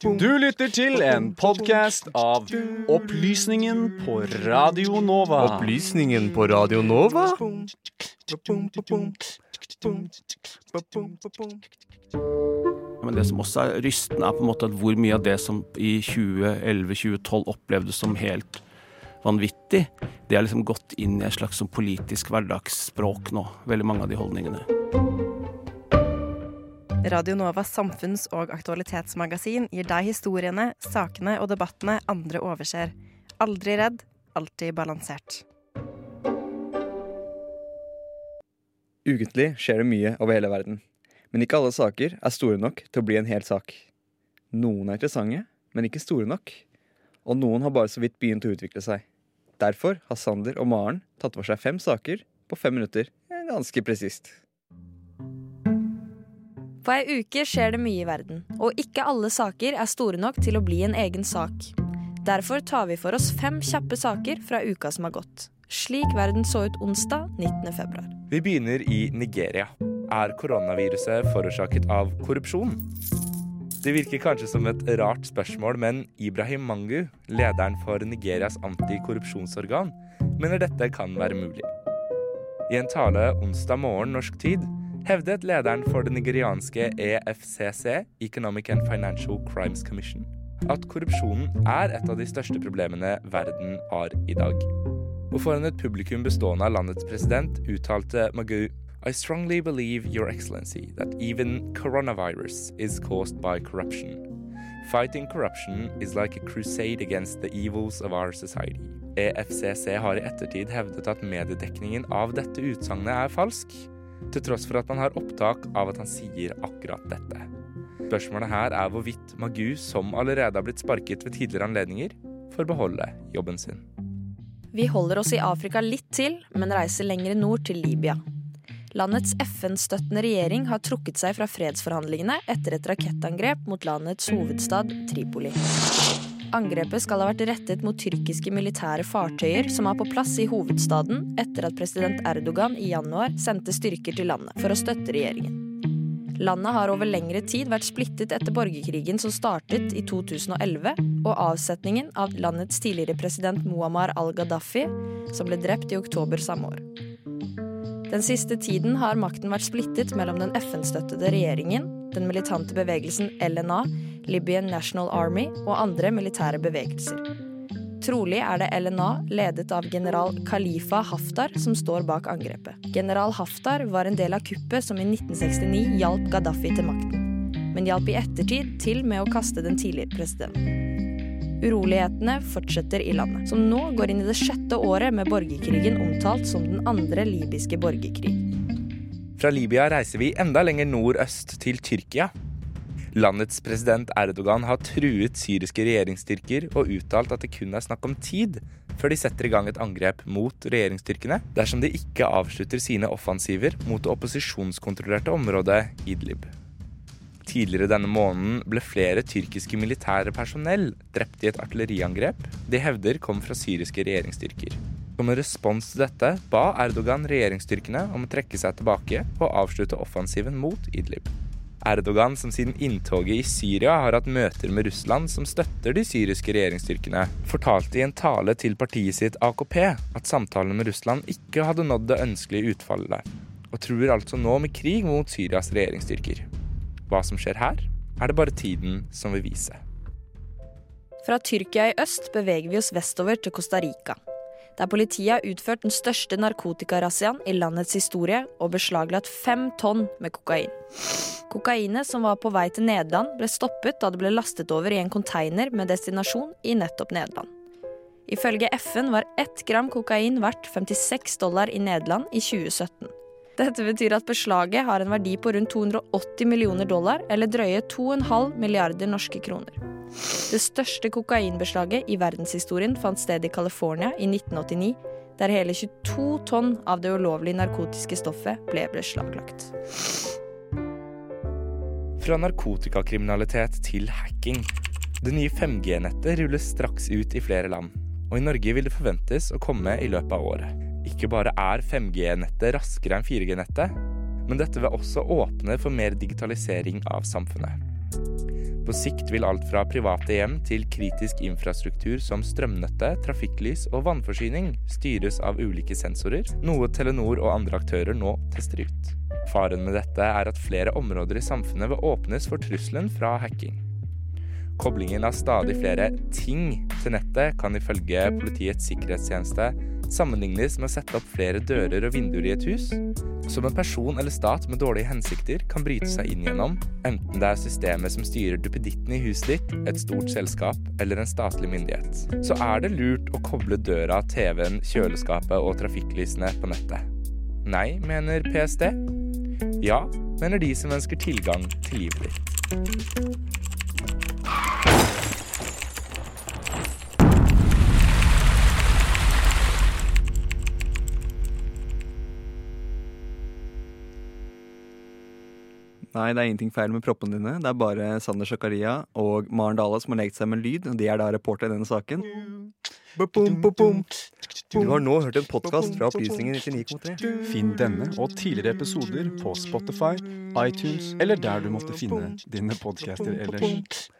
Du lytter til en podkast av Opplysningen på Radio Nova. Opplysningen på Radio Nova? Men det som også er rystende, er på en måte at hvor mye av det som i 2011-2012 opplevdes som helt vanvittig, det har liksom gått inn i et slags sånn politisk hverdagsspråk nå. Veldig mange av de holdningene. Radio Novas samfunns- og aktualitetsmagasin gir deg historiene, sakene og debattene andre overser. Aldri redd, alltid balansert. Ukentlig skjer det mye over hele verden. Men ikke alle saker er store nok til å bli en hel sak. Noen er interessante, men ikke store nok. Og noen har bare så vidt begynt å utvikle seg. Derfor har Sander og Maren tatt for seg fem saker på fem minutter. Ganske presist. På ei uke skjer det mye i verden, og ikke alle saker er store nok til å bli en egen sak. Derfor tar vi for oss fem kjappe saker fra uka som har gått. Slik verden så ut onsdag 19. februar. Vi begynner i Nigeria. Er koronaviruset forårsaket av korrupsjon? Det virker kanskje som et rart spørsmål, men Ibrahim Mangu, lederen for Nigerias antikorrupsjonsorgan, mener dette kan være mulig. I en tale onsdag morgen norsk tid hevdet lederen for det nigerianske EFCC, Economic and Financial Crimes Commission, at korrupsjonen er et av de største problemene verden har i dag. Og foran et publikum bestående av landets president uttalte Magu I strongly believe, Your Excellency, that even coronavirus is caused by corruption. Fighting corruption is like a crusade against the evils of our society. EFCC har i ettertid hevdet at mediedekningen av dette utsagnet er falsk, til tross for at man har opptak av at han sier akkurat dette. Spørsmålet her er hvorvidt Magu, som allerede har blitt sparket ved tidligere anledninger, får beholde jobben sin. Vi holder oss i Afrika litt til, men reiser lenger nord til Libya. Landets FN-støttende regjering har trukket seg fra fredsforhandlingene etter et rakettangrep mot landets hovedstad Tripoli. Angrepet skal ha vært rettet mot tyrkiske militære fartøyer som er på plass i hovedstaden etter at president Erdogan i januar sendte styrker til landet for å støtte regjeringen. Landet har over lengre tid vært splittet etter borgerkrigen som startet i 2011, og avsetningen av landets tidligere president Muammar al-Gaddafi, som ble drept i oktober samme år. Den siste tiden har makten vært splittet mellom den FN-støttede regjeringen, den militante bevegelsen LNA, Libyan National Army og andre militære bevegelser. Trolig er det LNA, ledet av general Khalifa Haftar, som står bak angrepet. General Haftar var en del av kuppet som i 1969 hjalp Gaddafi til makten, men hjalp i ettertid til med å kaste den tidligere presidenten. Urolighetene fortsetter i landet, som nå går inn i det sjette året med borgerkrigen omtalt som den andre libyske borgerkrig. Fra Libya reiser vi enda lenger nordøst til Tyrkia. Landets president Erdogan har truet syriske regjeringsstyrker og uttalt at det kun er snakk om tid før de setter i gang et angrep mot regjeringsstyrkene dersom de ikke avslutter sine offensiver mot det opposisjonskontrollerte området Idlib. Tidligere denne måneden ble flere tyrkiske militære personell drept i et artilleriangrep de hevder kom fra syriske regjeringsstyrker. Som en respons til dette ba Erdogan regjeringsstyrkene om å trekke seg tilbake og avslutte offensiven mot Idlib. Erdogan, som siden inntoget i Syria har hatt møter med Russland som støtter de syriske regjeringsstyrkene, fortalte i en tale til partiet sitt AKP at samtalene med Russland ikke hadde nådd det ønskelige utfallet og truer altså nå med krig mot Syrias regjeringsstyrker. Hva som skjer her, er det bare tiden som vil vise. Fra Tyrkia i øst beveger vi oss vestover til Costa Rica, der politiet har utført den største narkotikarazziaen i landets historie og beslaglagt fem tonn med kokain. Kokainet som var på vei til Nederland, ble stoppet da det ble lastet over i en konteiner med destinasjon i nettopp Nederland. Ifølge FN var ett gram kokain verdt 56 dollar i Nederland i 2017. Dette betyr at beslaget har en verdi på rundt 280 millioner dollar, eller drøye 2,5 milliarder norske kroner. Det største kokainbeslaget i verdenshistorien fant sted i California i 1989, der hele 22 tonn av det ulovlige narkotiske stoffet ble beslaglagt. Fra narkotikakriminalitet til hacking. Det nye 5G-nettet rulles straks ut i flere land, og i Norge vil det forventes å komme i løpet av året. Ikke bare er 5G-nettet raskere enn 4G-nettet, men dette vil også åpne for mer digitalisering av samfunnet. På sikt vil alt fra private hjem til kritisk infrastruktur som strømnettet, trafikklys og vannforsyning styres av ulike sensorer, noe Telenor og andre aktører nå tester ut. Faren med dette er at flere områder i samfunnet vil åpnes for trusselen fra hacking. Koblingen av stadig flere ting til nettet kan ifølge Politiets sikkerhetstjeneste sammenlignes med å sette opp flere dører og vinduer i et hus, som en person eller stat med dårlige hensikter kan bryte seg inn gjennom, enten det er systemet som styrer duppeditten i huset ditt, et stort selskap eller en statlig myndighet. Så er det lurt å koble døra, TV-en, kjøleskapet og trafikklysene på nettet. Nei, mener PST. Ja, mener de som ønsker tilgang til livet ditt. Nei, det er ingenting feil med proppene dine. Det er bare Sander Sakaria og Maren Dale som har lekt seg med lyd. og De er da reporter i denne saken. Du har nå hørt en podkast fra Opplysningen 99,3. Finn denne og tidligere episoder på Spotify, iTunes eller der du måtte finne dine podcaster ellers.